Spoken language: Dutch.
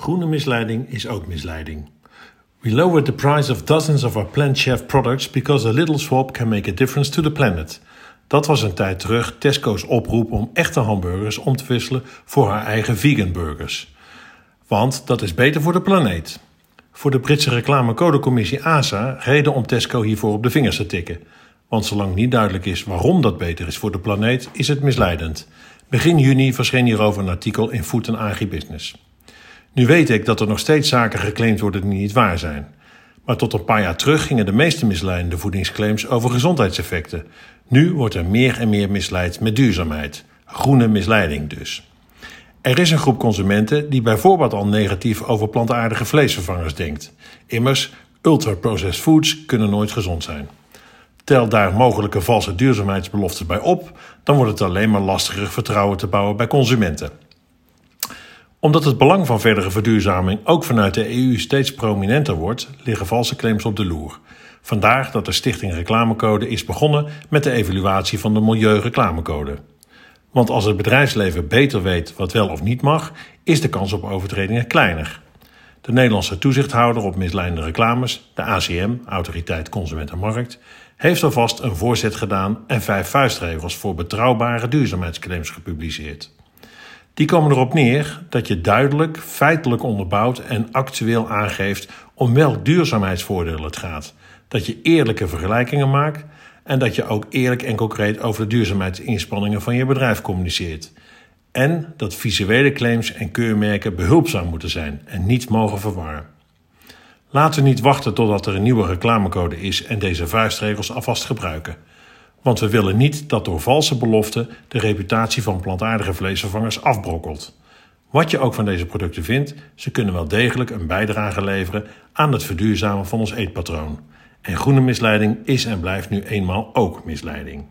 Groene misleiding is ook misleiding. We lowered the price of dozens of our plant chef products because a little swap can make a difference to the planet. Dat was een tijd terug Tesco's oproep om echte hamburgers om te wisselen voor haar eigen vegan burgers. Want dat is beter voor de planeet. Voor de Britse reclamecodecommissie ASA reden om Tesco hiervoor op de vingers te tikken. Want zolang niet duidelijk is waarom dat beter is voor de planeet, is het misleidend. Begin juni verscheen hierover een artikel in Food Agribusiness. Nu weet ik dat er nog steeds zaken geclaimd worden die niet waar zijn. Maar tot een paar jaar terug gingen de meeste misleidende voedingsclaims over gezondheidseffecten. Nu wordt er meer en meer misleid met duurzaamheid. Groene misleiding dus. Er is een groep consumenten die bijvoorbeeld al negatief over plantaardige vleesvervangers denkt. Immers, ultra-processed foods kunnen nooit gezond zijn. Tel daar mogelijke valse duurzaamheidsbeloften bij op, dan wordt het alleen maar lastiger vertrouwen te bouwen bij consumenten omdat het belang van verdere verduurzaming ook vanuit de EU steeds prominenter wordt, liggen valse claims op de loer. Vandaar dat de Stichting Reclamecode is begonnen met de evaluatie van de Milieureclamecode. Want als het bedrijfsleven beter weet wat wel of niet mag, is de kans op overtredingen kleiner. De Nederlandse toezichthouder op misleidende reclames, de ACM, Autoriteit Consument en Markt, heeft alvast een voorzet gedaan en vijf vuistregels voor betrouwbare duurzaamheidsclaims gepubliceerd. Die komen erop neer dat je duidelijk, feitelijk onderbouwt en actueel aangeeft om welk duurzaamheidsvoordeel het gaat. Dat je eerlijke vergelijkingen maakt en dat je ook eerlijk en concreet over de duurzaamheidsinspanningen van je bedrijf communiceert. En dat visuele claims en keurmerken behulpzaam moeten zijn en niet mogen verwarren. Laten we niet wachten totdat er een nieuwe reclamecode is en deze vuistregels alvast gebruiken. Want we willen niet dat door valse beloften de reputatie van plantaardige vleesvervangers afbrokkelt. Wat je ook van deze producten vindt, ze kunnen wel degelijk een bijdrage leveren aan het verduurzamen van ons eetpatroon. En groene misleiding is en blijft nu eenmaal ook misleiding.